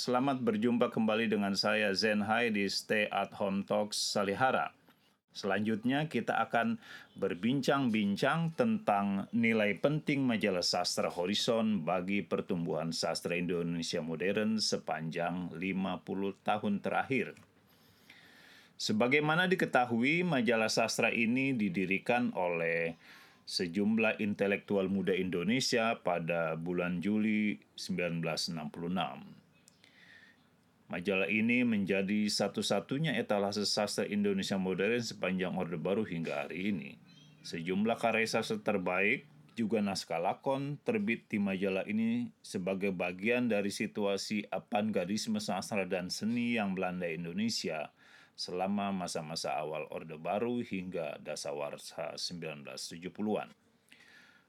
selamat berjumpa kembali dengan saya Zen Hai di Stay at Home Talks Salihara. Selanjutnya kita akan berbincang-bincang tentang nilai penting majalah sastra Horizon bagi pertumbuhan sastra Indonesia modern sepanjang 50 tahun terakhir. Sebagaimana diketahui, majalah sastra ini didirikan oleh sejumlah intelektual muda Indonesia pada bulan Juli 1966. Majalah ini menjadi satu-satunya etalase sastra Indonesia modern sepanjang Orde Baru hingga hari ini. Sejumlah karya sastra terbaik, juga naskah lakon terbit di majalah ini sebagai bagian dari situasi avantgardisme sastra dan seni yang melanda Indonesia – selama masa-masa awal Orde Baru hingga dasawarsa 1970-an.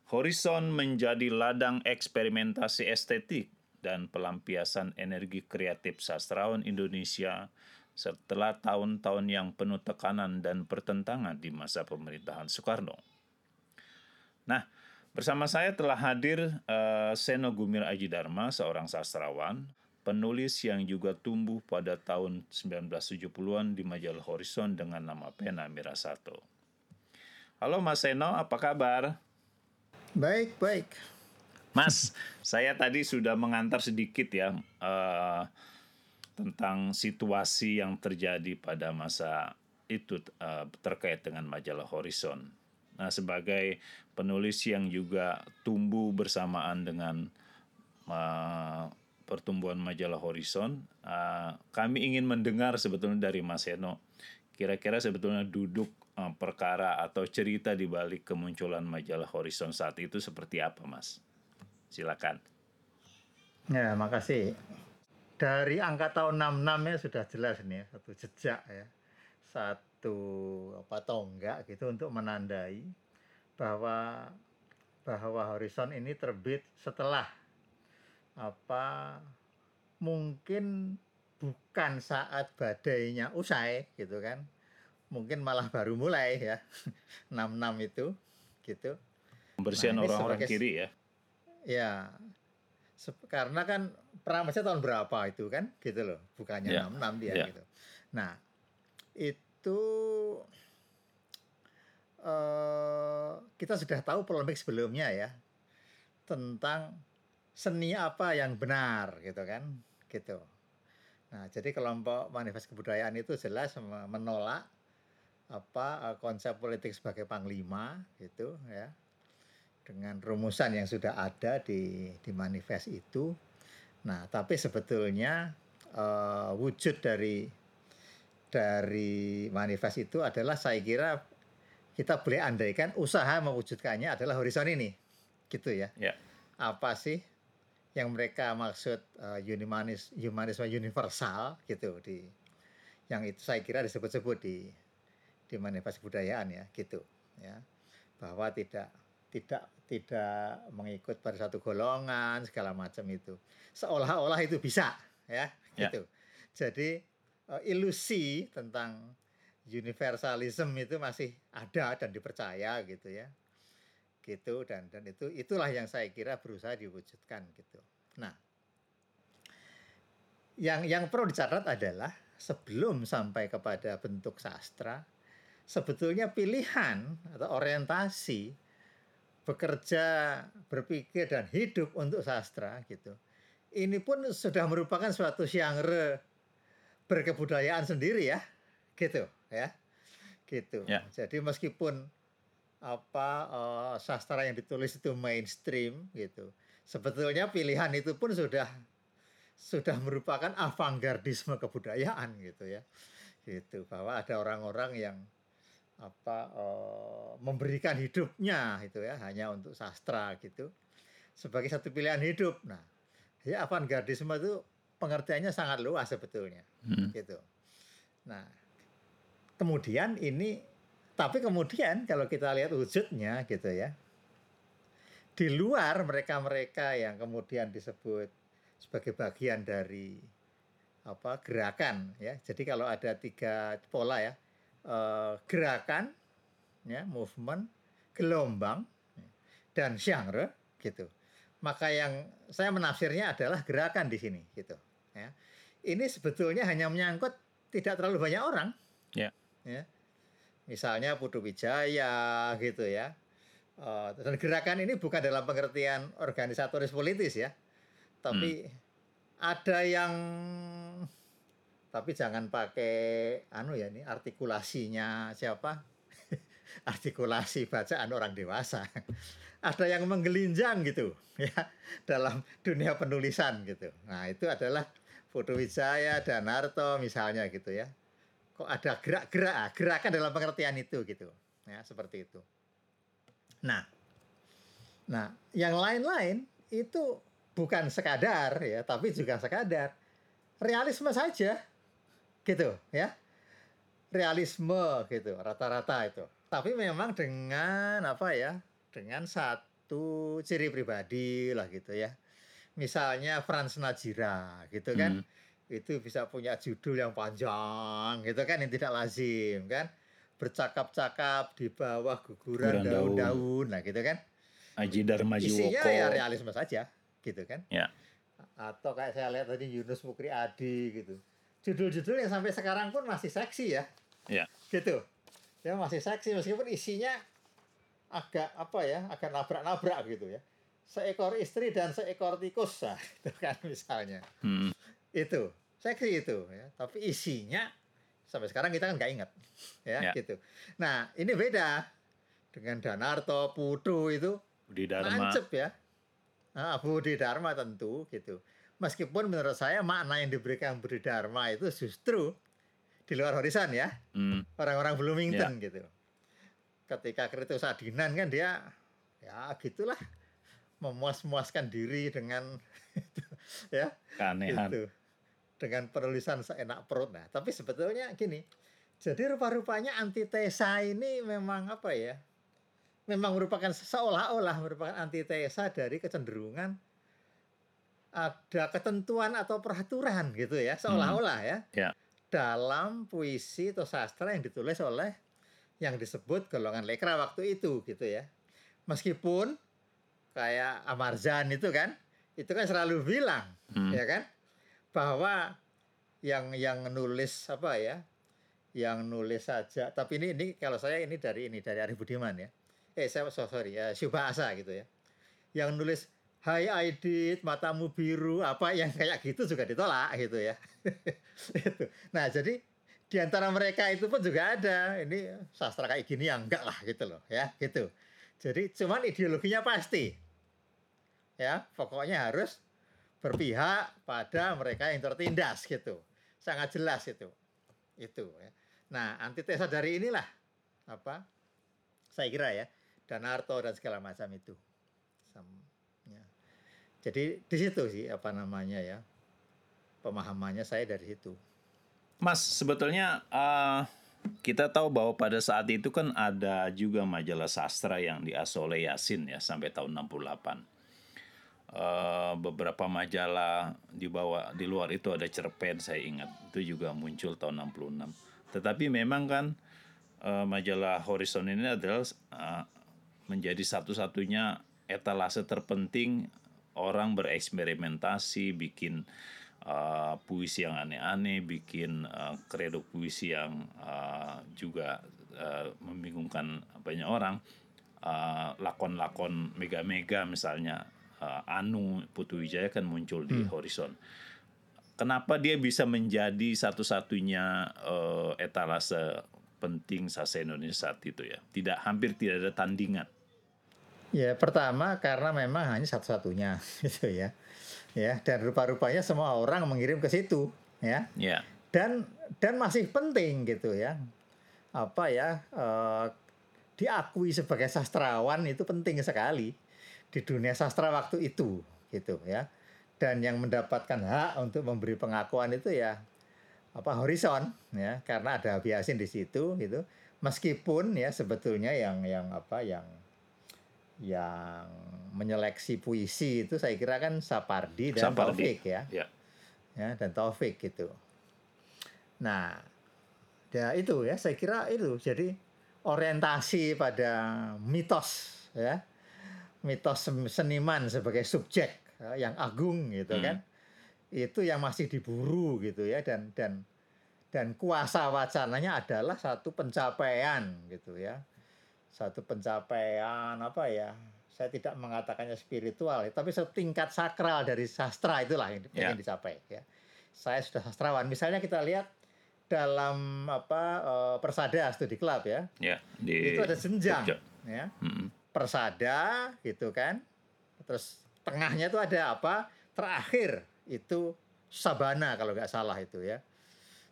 Horizon menjadi ladang eksperimentasi estetik dan pelampiasan energi kreatif sastrawan Indonesia setelah tahun-tahun yang penuh tekanan dan pertentangan di masa pemerintahan Soekarno. Nah, bersama saya telah hadir uh, Seno Gumir Aji Dharma, seorang sastrawan, penulis yang juga tumbuh pada tahun 1970-an di majalah Horizon dengan nama pena Mirasato. Halo Mas Seno, apa kabar? Baik, baik. Mas, saya tadi sudah mengantar sedikit ya uh, tentang situasi yang terjadi pada masa itu uh, terkait dengan majalah Horizon. Nah, sebagai penulis yang juga tumbuh bersamaan dengan uh, pertumbuhan majalah Horizon, uh, kami ingin mendengar sebetulnya dari Mas Heno, kira-kira sebetulnya duduk uh, perkara atau cerita di balik kemunculan majalah Horizon saat itu seperti apa, Mas? Silakan. Ya, makasih. Dari angka tahun 66 ya sudah jelas ini ya, satu jejak ya. Satu apa tonggak gitu untuk menandai bahwa bahwa Horizon ini terbit setelah apa mungkin bukan saat badainya usai gitu kan mungkin malah baru mulai ya 66 itu gitu pembersihan nah, orang-orang kiri ya ya karena kan Pramasya tahun berapa itu kan? Gitu loh bukannya yeah. 66 dia yeah. gitu. Nah itu uh, kita sudah tahu polemik sebelumnya ya tentang seni apa yang benar gitu kan? Gitu. Nah jadi kelompok manifest kebudayaan itu jelas menolak apa konsep politik sebagai panglima gitu ya dengan rumusan yang sudah ada di di manifest itu. Nah tapi sebetulnya uh, wujud dari dari manifest itu adalah saya kira kita boleh andaikan usaha mewujudkannya adalah horizon ini. Gitu ya. Yeah. apa sih yang mereka maksud uh, humanis, humanisme universal gitu di yang itu saya kira disebut-sebut di di manifest kebudayaan ya gitu ya. Bahwa tidak tidak tidak mengikut pada satu golongan segala macam itu seolah-olah itu bisa ya, ya. gitu jadi uh, ilusi tentang universalism itu masih ada dan dipercaya gitu ya gitu dan dan itu itulah yang saya kira berusaha diwujudkan gitu. Nah, yang yang perlu dicatat adalah sebelum sampai kepada bentuk sastra, sebetulnya pilihan atau orientasi bekerja, berpikir dan hidup untuk sastra gitu. Ini pun sudah merupakan suatu genre berkebudayaan sendiri ya, gitu ya, gitu. Ya. Jadi meskipun apa uh, sastra yang ditulis itu mainstream gitu. Sebetulnya pilihan itu pun sudah sudah merupakan avantgardisme kebudayaan gitu ya. Gitu bahwa ada orang-orang yang apa uh, memberikan hidupnya itu ya hanya untuk sastra gitu sebagai satu pilihan hidup. Nah, ya avantgardisme itu pengertiannya sangat luas sebetulnya. Hmm. Gitu. Nah, kemudian ini tapi kemudian kalau kita lihat wujudnya gitu ya di luar mereka-mereka yang kemudian disebut sebagai bagian dari apa gerakan ya jadi kalau ada tiga pola ya eh, gerakan ya movement gelombang dan genre gitu. Maka yang saya menafsirnya adalah gerakan di sini gitu ya. Ini sebetulnya hanya menyangkut tidak terlalu banyak orang. Ya. ya. Misalnya Putu Wijaya gitu ya. Eh, dan gerakan ini bukan dalam pengertian organisatoris politis ya. Tapi ada yang tapi jangan pakai anu ya ini artikulasinya siapa? Artikulasi bacaan orang dewasa. Ada yang menggelinjang gitu ya dalam dunia penulisan gitu. Nah itu adalah Putu Wijaya dan Narto misalnya gitu ya. Kok ada gerak-gerak? Ah, gerakan dalam pengertian itu gitu ya seperti itu. Nah nah yang lain-lain itu bukan sekadar ya tapi juga sekadar. Realisme saja gitu ya. Realisme gitu rata-rata itu. Tapi memang dengan apa ya dengan satu ciri pribadi lah gitu ya. Misalnya Franz Najira gitu kan. Itu bisa punya judul yang panjang gitu kan yang tidak lazim kan. Bercakap-cakap di bawah guguran Guguran daun. daun-daun nah gitu kan. Aji Dharma isinya Jiwoko. ya realisme saja gitu kan. Ya. atau kayak saya lihat tadi Yunus Mukri Adi gitu judul-judul yang sampai sekarang pun masih seksi ya Ya. gitu ya masih seksi meskipun isinya agak apa ya agak nabrak-nabrak gitu ya seekor istri dan seekor tikus lah itu kan misalnya Hmm. itu seksi itu ya tapi isinya sampai sekarang kita kan nggak ingat ya, Ya. gitu nah ini beda dengan Danarto Putu itu Budi Dharma. Nancep ya. Nah, Budi Dharma tentu gitu. Meskipun menurut saya makna yang diberikan Budi Dharma itu justru di luar horizon ya. Hmm. Orang-orang Bloomington gitu. Ketika Kritus Adinan kan dia ya gitulah memuas-muaskan diri dengan ya Keanehan. gitu. Dengan penulisan seenak perut. Nah, tapi sebetulnya gini. Jadi rupa-rupanya antitesa ini memang apa ya? Memang merupakan seolah-olah merupakan antitesa dari kecenderungan ada ketentuan atau peraturan gitu ya, seolah-olah ya. Ya. Dalam puisi atau sastra yang ditulis oleh yang disebut golongan lekra waktu itu gitu ya. Meskipun kayak Amarzan itu kan, itu kan selalu bilang Hmm. ya kan bahwa yang yang nulis apa ya yang nulis saja tapi ini ini kalau saya ini dari ini dari Arif Budiman ya eh saya so- sorry ya Subasa gitu ya yang nulis Hai Aidit matamu biru apa yang kayak gitu juga ditolak gitu ya. Nah jadi di antara mereka itu pun juga ada. Ini sastra kayak gini yang enggak lah gitu loh ya gitu. Jadi cuman ideologinya pasti ya. Pokoknya harus berpihak pada mereka yang tertindas gitu. Sangat jelas itu itu ya. nah antitesa dari inilah apa saya kira ya Danarto dan segala macam itu. Sam- ya. Jadi di situ sih apa namanya ya pemahamannya saya dari situ Mas, sebetulnya eh, kita tahu bahwa pada saat itu kan ada juga majalah sastra yang diasuh oleh Yasin ya sampai tahun 68. Eh, beberapa majalah di bawah di luar itu ada cerpen saya ingat itu juga muncul tahun 66. Tetapi memang kan eh, majalah Horizon ini adalah eh, menjadi satu-satunya etalase terpenting orang bereksperimentasi bikin uh, puisi yang aneh-aneh, bikin uh, kredo puisi yang uh, juga uh, membingungkan banyak orang. Uh, lakon-lakon mega-mega misalnya uh, Anu Putu Wijaya kan muncul di Horizon. Kenapa dia bisa menjadi satu-satunya uh, etalase penting sastra Indonesia saat itu ya? Tidak hampir tidak ada tandingan. Ya, pertama karena memang hanya satu-satunya gitu ya. Ya, dan rupa-rupanya semua orang mengirim ke situ, ya. Ya. Dan dan masih penting gitu ya. Apa ya? eh, diakui sebagai sastrawan itu penting sekali di dunia sastra waktu itu gitu ya. Dan yang mendapatkan hak untuk memberi pengakuan itu ya apa horizon ya karena ada biasin di situ gitu meskipun ya sebetulnya yang yang apa yang yang menyeleksi puisi itu saya kira kan Sapardi dan Sapardi. Taufik ya Ya. ya dan Taufik gitu nah ya itu ya saya kira itu jadi orientasi pada mitos ya mitos seniman sebagai subjek ya, yang agung gitu Hmm. kan itu yang masih diburu gitu ya dan dan dan kuasa wacananya adalah satu pencapaian gitu ya satu pencapaian apa ya saya tidak mengatakannya spiritual tapi setingkat sakral dari sastra itulah yang Ya. ingin dicapai ya. Saya sudah sastrawan. Misalnya kita lihat dalam apa eh, persada studi club ya. Ya, di itu ada senjang Jogja. ya. Mm-mm. persada gitu kan. Terus tengahnya itu ada apa? Terakhir itu sabana kalau nggak salah itu ya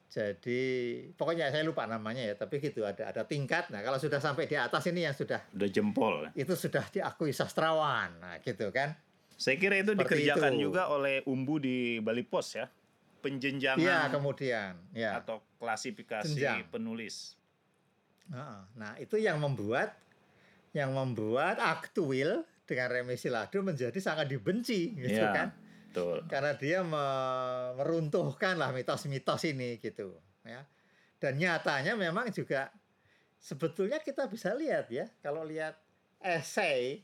jadi pokoknya saya lupa namanya ya tapi gitu ada ada tingkat nah kalau sudah sampai di atas ini yang sudah Udah jempol. itu sudah diakui sastrawan nah gitu kan Saya kira itu Seperti dikerjakan itu. juga oleh Umbu di Bali Pos ya. Penjenjangan iya kemudian ya atau klasifikasi Jenjang. penulis. Nah itu yang membuat yang membuat aktuil dengan remisi ladu menjadi sangat dibenci gitu Ya. kan Betul. karena dia me- meruntuhkan lah mitos-mitos ini gitu ya dan nyatanya memang juga sebetulnya kita bisa lihat ya kalau lihat esai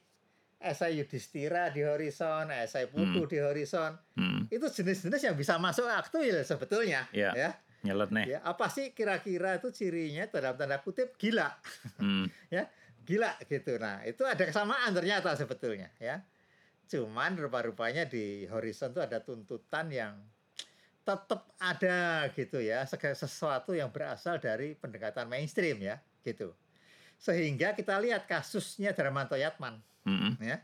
esai Yudhistira di horizon esai Putu Hmm. di horizon Hmm. itu jenis-jenis yang bisa masuk aktuil sebetulnya Ya. ya Nyelet nih. ya apa sih kira-kira itu cirinya dalam tanda kutip gila Hmm. ya gila gitu nah itu ada kesamaan ternyata sebetulnya ya cuman rupa-rupanya di horizon itu ada tuntutan yang tetap ada gitu ya sesuatu yang berasal dari pendekatan mainstream ya gitu sehingga kita lihat kasusnya Darmanto Yatman Mm-mm. ya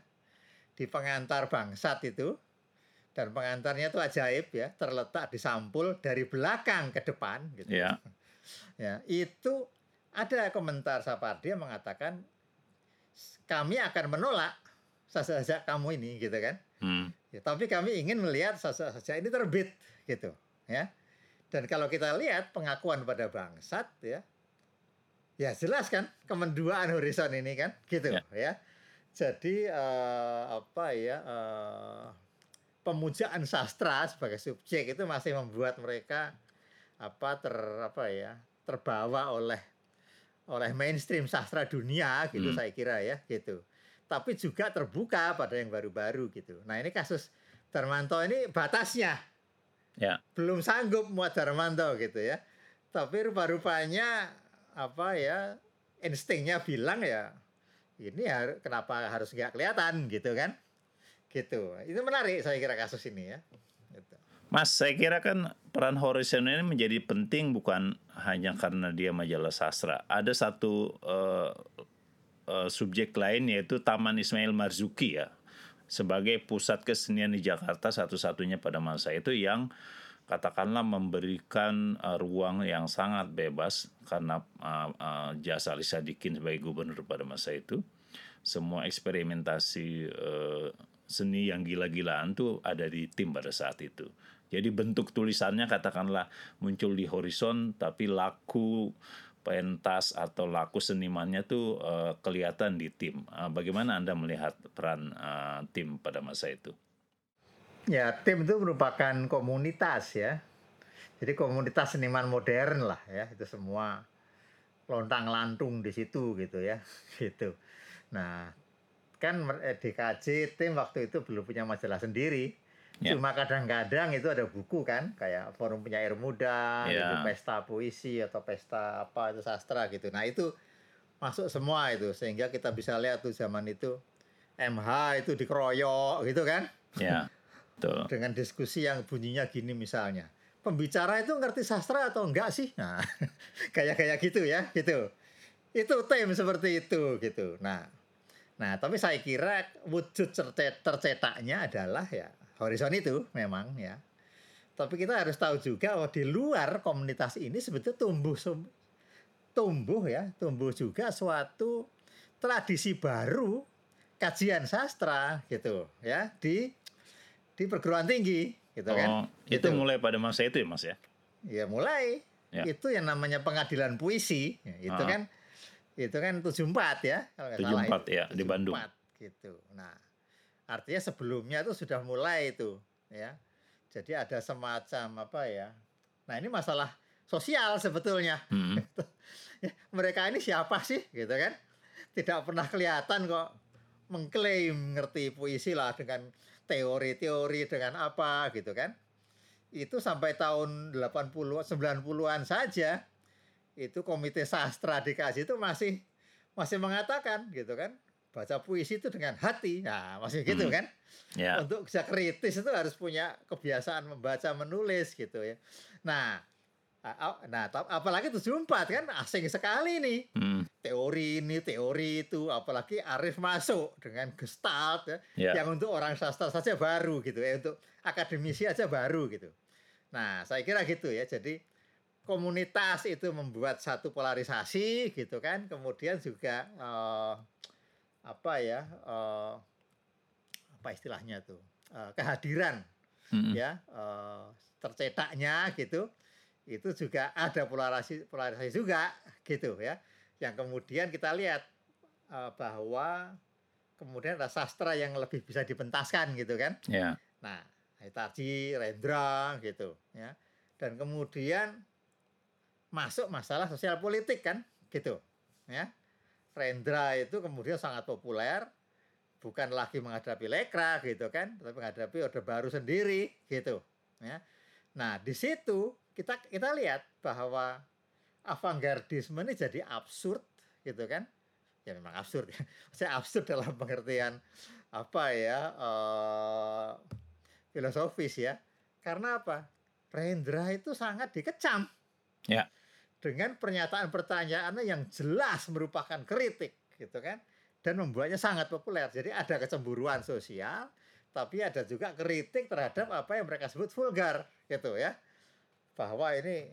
di pengantar bangsat itu dan pengantarnya itu ajaib ya terletak di sampul dari belakang ke depan gitu Ya. ya itu ada komentar Sapardi yang mengatakan kami akan menolak sajak kamu ini gitu kan Hmm. ya, tapi kami ingin melihat sajak ini terbit gitu ya dan kalau kita lihat pengakuan pada bangsat ya ya jelas kan kemenduaan horizon ini kan gitu Ya. ya jadi eh, apa ya eh, pemujaan sastra sebagai subjek itu masih membuat mereka apa ter apa ya terbawa oleh oleh mainstream sastra dunia gitu Hmm. saya kira ya gitu tapi juga terbuka pada yang baru-baru gitu. Nah ini kasus Darmanto ini batasnya. Ya. belum sanggup muat Darmanto gitu ya. Tapi rupa-rupanya apa ya instingnya bilang ya ini har- kenapa harus nggak kelihatan? gitu kan. Gitu. Itu menarik saya kira kasus ini ya. Gitu. Mas, saya kira kan peran Horizon ini menjadi penting bukan hanya karena dia majalah sastra. Ada satu eh, eh, subjek lain yaitu Taman Ismail Marzuki ya. Sebagai pusat kesenian di Jakarta satu-satunya pada masa itu yang katakanlah memberikan eh, ruang yang sangat bebas karena eh, eh, jasa Ali Sadikin sebagai gubernur pada masa itu. Semua eksperimentasi eh, seni yang gila-gilaan tuh ada di tim pada saat itu. Jadi bentuk tulisannya katakanlah muncul di horizon tapi laku pentas atau laku senimannya tuh eh, kelihatan di tim. Eh, bagaimana Anda melihat peran eh, tim pada masa itu? ya tim itu merupakan komunitas ya jadi komunitas seniman modern lah ya itu semua lontang lantung di situ gitu ya gitu nah kan DKJ tim waktu itu belum punya majalah sendiri Ya. cuma kadang-kadang itu ada buku kan kayak forum penyair muda Ya. gitu, pesta puisi atau pesta apa itu sastra gitu nah itu masuk semua itu sehingga kita bisa lihat tuh zaman itu MH itu dikeroyok gitu kan Ya, betul. dengan diskusi yang bunyinya gini misalnya pembicara itu ngerti sastra atau enggak sih nah kayak kayak gitu ya gitu itu tim seperti itu gitu nah nah tapi saya kira wujud tercetaknya adalah ya horizon itu memang ya tapi kita harus tahu juga oh di luar komunitas ini sebetulnya tumbuh tumbuh ya tumbuh juga suatu tradisi baru kajian sastra gitu ya di di perguruan tinggi gitu kan Oh, itu Gitu. mulai pada masa itu ya Mas ya? ya mulai Ya. itu yang namanya pengadilan puisi ya, itu Ah. kan itu kan 74 ya kalau nggak salah 74 ya, di Bandung. 74, gitu nah artinya sebelumnya itu sudah mulai itu ya. Jadi ada semacam apa ya nah ini masalah sosial sebetulnya. Hmm. ya, mereka ini siapa sih gitu kan? Tidak pernah kelihatan kok mengklaim ngerti puisi lah dengan teori-teori dengan apa gitu kan? Itu sampai tahun 80 90-an saja itu komite sastra dikasih itu masih masih mengatakan gitu kan baca puisi itu dengan hati. Nah masih gitu Hmm. kan? Ya. untuk bisa kritis itu harus punya kebiasaan membaca menulis gitu ya. Nah nah apalagi 74 kan? Asing sekali nih. Hmm. teori ini teori itu. Apalagi Arif masuk dengan gestalt ya, Ya. yang untuk orang sastra saja baru gitu ya. Untuk akademisi aja baru gitu. Nah saya kira gitu ya. Jadi komunitas itu membuat satu polarisasi gitu kan. Kemudian juga eh, apa ya eh, apa istilahnya tuh eh, kehadiran Hmm. ya eh, tercetaknya gitu itu juga ada polarisasi polarisasi juga gitu ya yang kemudian kita lihat eh, bahwa kemudian ada sastra yang lebih bisa dipentaskan gitu kan Ya. nah Hitachi Rendra gitu ya dan kemudian masuk masalah sosial politik kan gitu ya Rendra itu kemudian sangat populer bukan lagi menghadapi lekra gitu kan tapi menghadapi orde baru sendiri gitu ya. Nah di situ kita kita lihat bahwa avantgardisme ini jadi absurd gitu kan. Ya memang absurd. Ya saya absurd dalam pengertian apa ya eh, filosofis ya. Karena apa? Rendra itu sangat dikecam. Ya. Dengan pernyataan pertanyaannya yang jelas merupakan kritik gitu kan? Dan membuatnya sangat populer. Jadi ada kecemburuan sosial tapi ada juga kritik terhadap apa yang mereka sebut vulgar gitu ya. Bahwa ini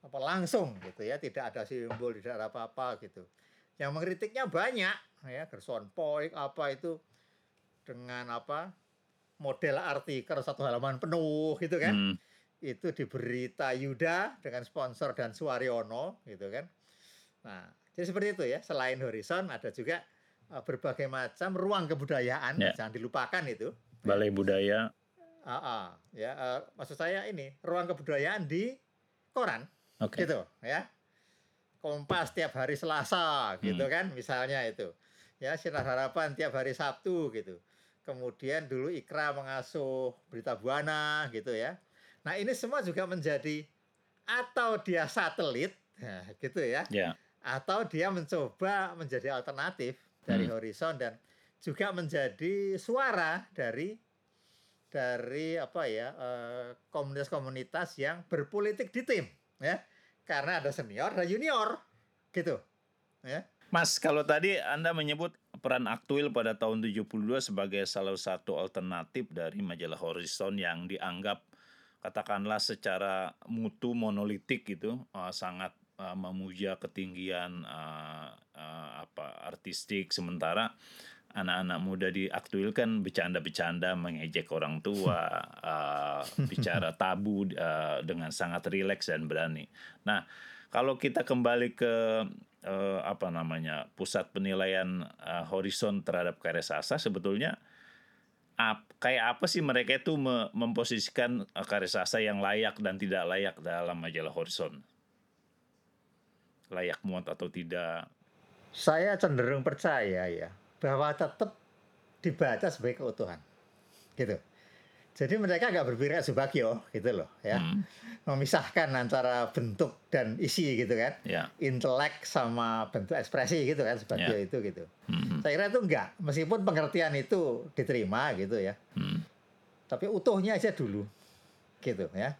apa langsung gitu ya. Tidak ada simbol tidak ada apa-apa gitu. Yang mengkritiknya banyak ya. Gerson Poik apa itu dengan apa model artikel satu halaman penuh gitu kan? Hmm. Itu di berita Yuda dengan sponsor dan Suwaryono gitu kan. Nah, jadi seperti itu ya. Selain Horizon ada juga uh, berbagai macam ruang kebudayaan, Ya. jangan dilupakan itu. Balai Budaya. Ah, ah, ya, uh, maksud saya ini ruang kebudayaan di koran Oke. gitu ya. Kompas tiap hari Selasa gitu Hmm. kan misalnya itu. Ya, Sinar Harapan tiap hari Sabtu gitu. Kemudian dulu Ikra mengasuh Berita Buana gitu ya. Nah, ini semua juga menjadi atau dia satelit nah, gitu ya Ya. atau dia mencoba menjadi alternatif dari Hmm. Horizon dan juga menjadi suara dari dari apa ya eh, komunitas-komunitas yang berpolitik di tim ya karena ada senior dan junior gitu ya Mas, kalau tadi Anda menyebut peran Aktuil pada tahun 72 sebagai salah satu alternatif dari majalah Horizon yang dianggap katakanlah secara mutu monolitik gitu eh, sangat eh, memuja ketinggian eh, eh, apa artistik sementara anak-anak muda di Aktuil kan bercanda-bercanda mengejek orang tua eh, bicara tabu eh, dengan sangat rileks dan berani. Nah, kalau kita kembali ke eh, apa namanya pusat penilaian eh, horizon terhadap karya sastra sebetulnya ap- kayak apa sih mereka itu me- memposisikan eh, karya sastra yang layak dan tidak layak dalam majalah horizon? Layak muat atau tidak? Saya cenderung percaya ya bahwa tetap dibaca sebagai keutuhan. Gitu jadi mereka nggak berpikir subagio gitu loh ya. Hmm, memisahkan antara bentuk dan isi gitu kan. Ya. Intelek sama bentuk ekspresi gitu kan subagio Ya. itu gitu. Hmm, saya kira itu enggak meskipun pengertian itu diterima gitu ya. Hmm, tapi utuhnya aja dulu gitu ya.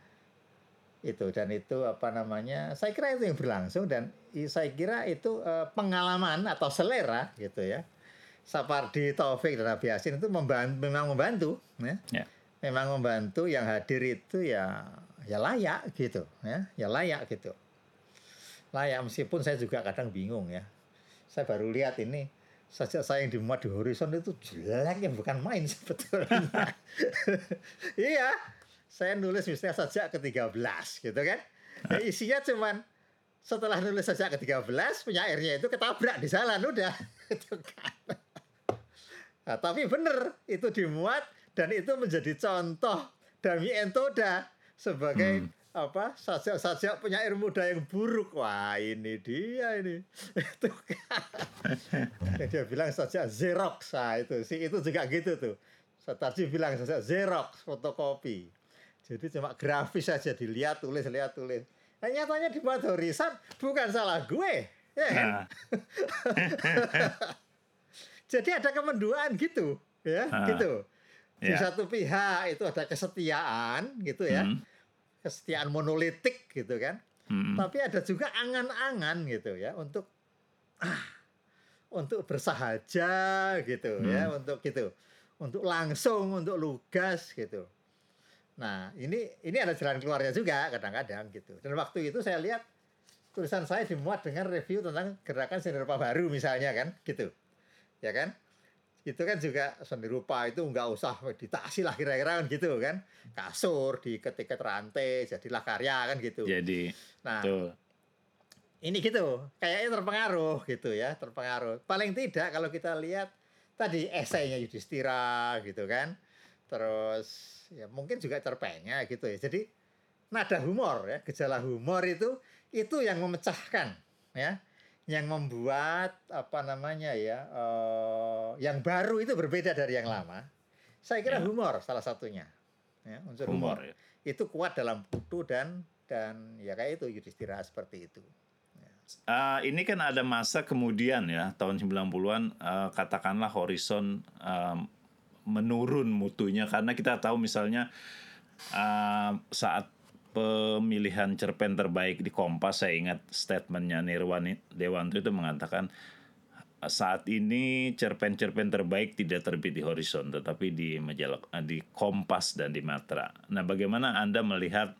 Itu dan itu apa namanya saya kira itu yang berlangsung dan saya kira itu eh, pengalaman atau selera gitu ya. Sapardi Taufik dan Abi Yasin itu membantu, memang membantu ya. Ya. Memang membantu yang hadir itu ya ya layak gitu ya ya layak gitu layak meskipun saya juga kadang bingung ya saya baru lihat ini sejak saya yang dimuat di horizon itu jelek yang bukan main sebetulnya iya saya nulis misalnya sejak ke-13 gitu kan. Ya, isinya cuman setelah nulis sejak ke-13 penyairnya itu ketabrak di jalan udah gitu kan. Nah, tapi benar itu dimuat dan itu menjadi contoh Dami Entoda sebagai hmm. apa sajak-sajak penyair muda yang buruk. Wah, ini dia ini. itu kan. dia bilang saja Xerox. Nah, itu sih itu juga gitu tuh. Tadi bilang saja Xerox fotokopi. Jadi cuma grafis saja dilihat, tulis, lihat, tulis. Nah, nyatanya dibuat horisan bukan salah gue. Ya kan? Nah. Jadi ada kemenduaan gitu, ya, nah. gitu. Di ya. satu pihak itu ada kesetiaan gitu ya. Hmm. Kesetiaan monolitik gitu kan. Hmm. Tapi ada juga angan-angan gitu ya untuk ah, untuk bersahaja gitu ya, hmm. ya, untuk gitu. Untuk langsung, untuk lugas gitu. Nah, ini ini ada jalan keluarnya juga kadang-kadang gitu. Dan waktu itu saya lihat tulisan saya dimuat dengan review tentang gerakan seni rupa baru misalnya kan, gitu. Ya kan? Itu kan juga seni rupa itu nggak usah ditasi lah kira-kira kan gitu kan. Kasur diketik-ketik rantai jadilah karya kan gitu. Jadi. Nah, tuh. ini gitu, kayaknya terpengaruh gitu ya, terpengaruh. Paling tidak kalau kita lihat tadi esainya Yudhistira gitu kan. Terus ya mungkin juga cerpennya gitu ya. Jadi nada humor ya, gejala humor itu itu yang memecahkan ya, yang membuat apa namanya ya, uh, yang baru itu berbeda dari yang lama. Saya kira ya. humor salah satunya. Ya, unsur humor, humor ya. itu kuat dalam putu dan dan ya kayak itu Yudhistira seperti itu. Uh, ini kan ada masa kemudian ya tahun 90-an uh, katakanlah horizon uh, menurun mutunya karena kita tahu misalnya uh, saat pemilihan cerpen terbaik di Kompas saya ingat statementnya Nirwan Dewanto itu mengatakan saat ini cerpen-cerpen terbaik tidak terbit di Horizon tetapi di majalah di Kompas dan di Matra. Nah, bagaimana Anda melihat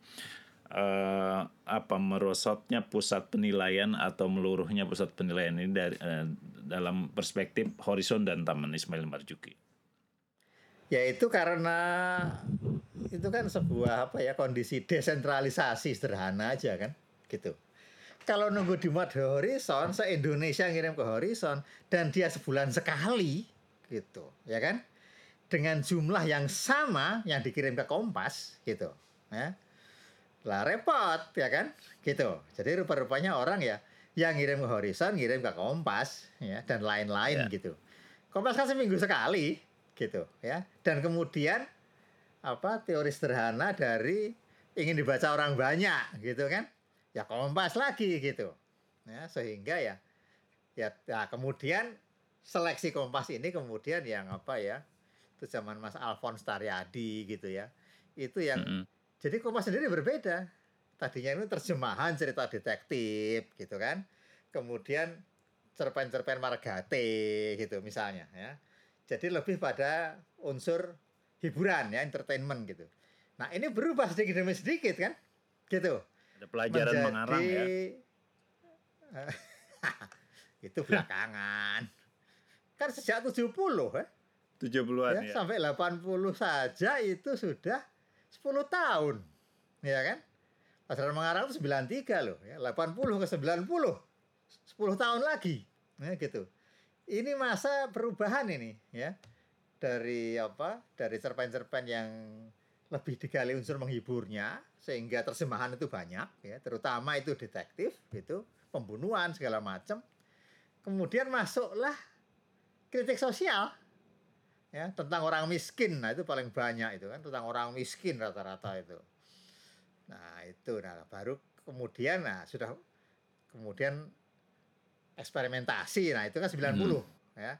uh, apa merosotnya pusat penilaian atau meluruhnya pusat penilaian ini dari uh, dalam perspektif Horizon dan Taman Ismail Marzuki? Ya itu karena itu kan sebuah apa ya kondisi desentralisasi sederhana aja kan gitu. Kalau nunggu di Mad Horizon, se Indonesia ngirim ke Horizon dan dia sebulan sekali gitu, ya kan? Dengan jumlah yang sama yang dikirim ke Kompas gitu, ya. Lah repot ya kan? Gitu. Jadi rupa-rupanya orang ya yang ngirim ke Horizon, ngirim ke Kompas ya dan lain-lain yeah. gitu. Kompas kan seminggu sekali gitu ya. Dan kemudian apa teori sederhana dari ingin dibaca orang banyak gitu kan? Ya kompas lagi gitu. Ya sehingga ya ya nah, kemudian seleksi kompas ini kemudian yang apa ya itu zaman Mas Alphonse Taryadi gitu ya. Itu yang mm -hmm. jadi kompas sendiri berbeda. Tadinya ini terjemahan cerita detektif gitu kan. Kemudian cerpen-cerpen Margate gitu misalnya ya jadi lebih pada unsur hiburan ya, entertainment gitu. Nah, ini berubah sedikit demi sedikit kan? Gitu. Ada pelajaran Menjadi, mengarang ya. itu belakangan. kan sejak 70 eh. 70-an ya, ya. Sampai 80 saja itu sudah 10 tahun. Ya kan? Pelajaran mengarang itu 93 loh ya. 80 ke 90. 10 tahun lagi. Ya gitu ini masa perubahan ini ya. Dari apa? Dari cerpen-cerpen yang lebih digali unsur menghiburnya sehingga terjemahan itu banyak ya. Terutama itu detektif gitu pembunuhan segala macam kemudian masuklah kritik sosial ya tentang orang miskin. Nah itu paling banyak itu kan tentang orang miskin rata-rata itu. Nah itu. Nah baru kemudian nah sudah kemudian eksperimentasi. Nah, itu kan 90 hmm. ya.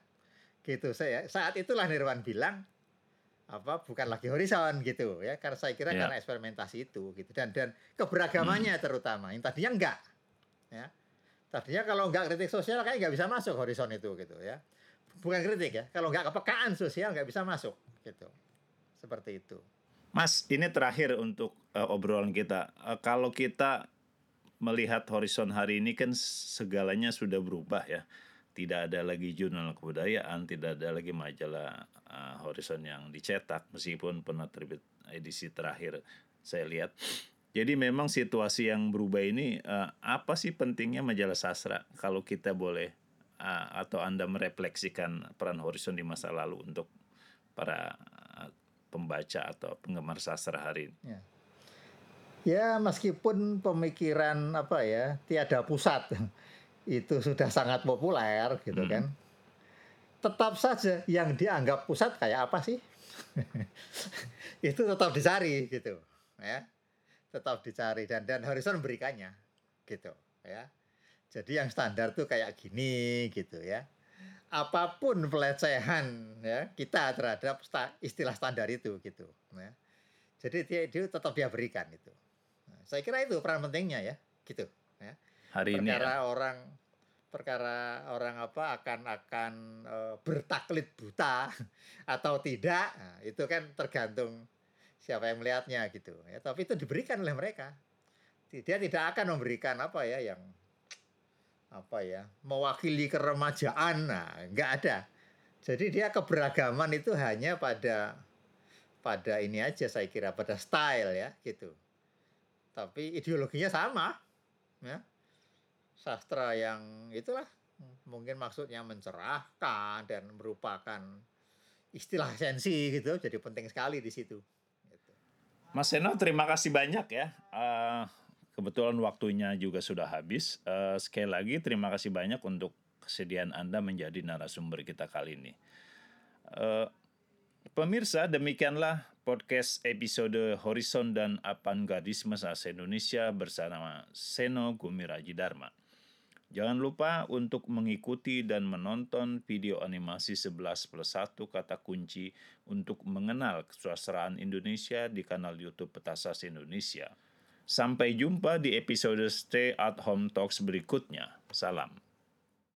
Gitu saya. Saat itulah Nirwan bilang apa bukan lagi horizon gitu ya karena saya kira yeah. karena eksperimentasi itu gitu dan dan keberagamannya hmm. terutama yang tadinya enggak ya tadinya kalau enggak kritik sosial kayak nggak bisa masuk horizon itu gitu ya bukan kritik ya kalau enggak kepekaan sosial nggak bisa masuk gitu seperti itu Mas ini terakhir untuk uh, obrolan kita uh, kalau kita melihat horizon hari ini kan segalanya sudah berubah ya. Tidak ada lagi jurnal kebudayaan, tidak ada lagi majalah uh, horizon yang dicetak meskipun pernah terbit edisi terakhir saya lihat. Jadi memang situasi yang berubah ini uh, apa sih pentingnya majalah sastra kalau kita boleh uh, atau Anda merefleksikan peran Horizon di masa lalu untuk para uh, pembaca atau penggemar sastra hari ini. Ya. Ya, meskipun pemikiran apa ya, tiada pusat itu sudah sangat populer gitu hmm. kan. Tetap saja yang dianggap pusat kayak apa sih? itu tetap dicari gitu, ya tetap dicari dan dan Horizon memberikannya gitu ya. Jadi yang standar tuh kayak gini gitu ya. Apa pun pelecehan ya kita terhadap sta, istilah standar itu gitu ya. Jadi dia, dia tetap dia berikan itu. Saya kira itu peran pentingnya ya gitu ya. Hari perkara ini ya. orang perkara orang apa akan akan e, bertaklid buta atau tidak nah, itu kan tergantung siapa yang melihatnya gitu ya tapi itu diberikan oleh mereka dia tidak akan memberikan apa ya yang apa ya mewakili keremajaan nah nggak ada jadi dia keberagaman itu hanya pada pada ini aja saya kira pada style ya gitu tapi ideologinya sama ya sastra yang itulah mungkin maksudnya mencerahkan dan merupakan istilah sensi gitu jadi penting sekali di situ Mas Seno, terima kasih banyak ya. Uh, kebetulan waktunya juga sudah habis. Uh, sekali lagi terima kasih banyak untuk kesediaan Anda menjadi narasumber kita kali ini. Uh, pemirsa, demikianlah podcast episode Horizon dan Avantgardisme Sasa Indonesia bersama Seno Gumiraji Dharma. Jangan lupa untuk mengikuti dan menonton video animasi 11 plus 1 kata kunci untuk mengenal kesusastraan Indonesia di kanal YouTube Petasas Indonesia. Sampai jumpa di episode Stay at Home Talks berikutnya. Salam.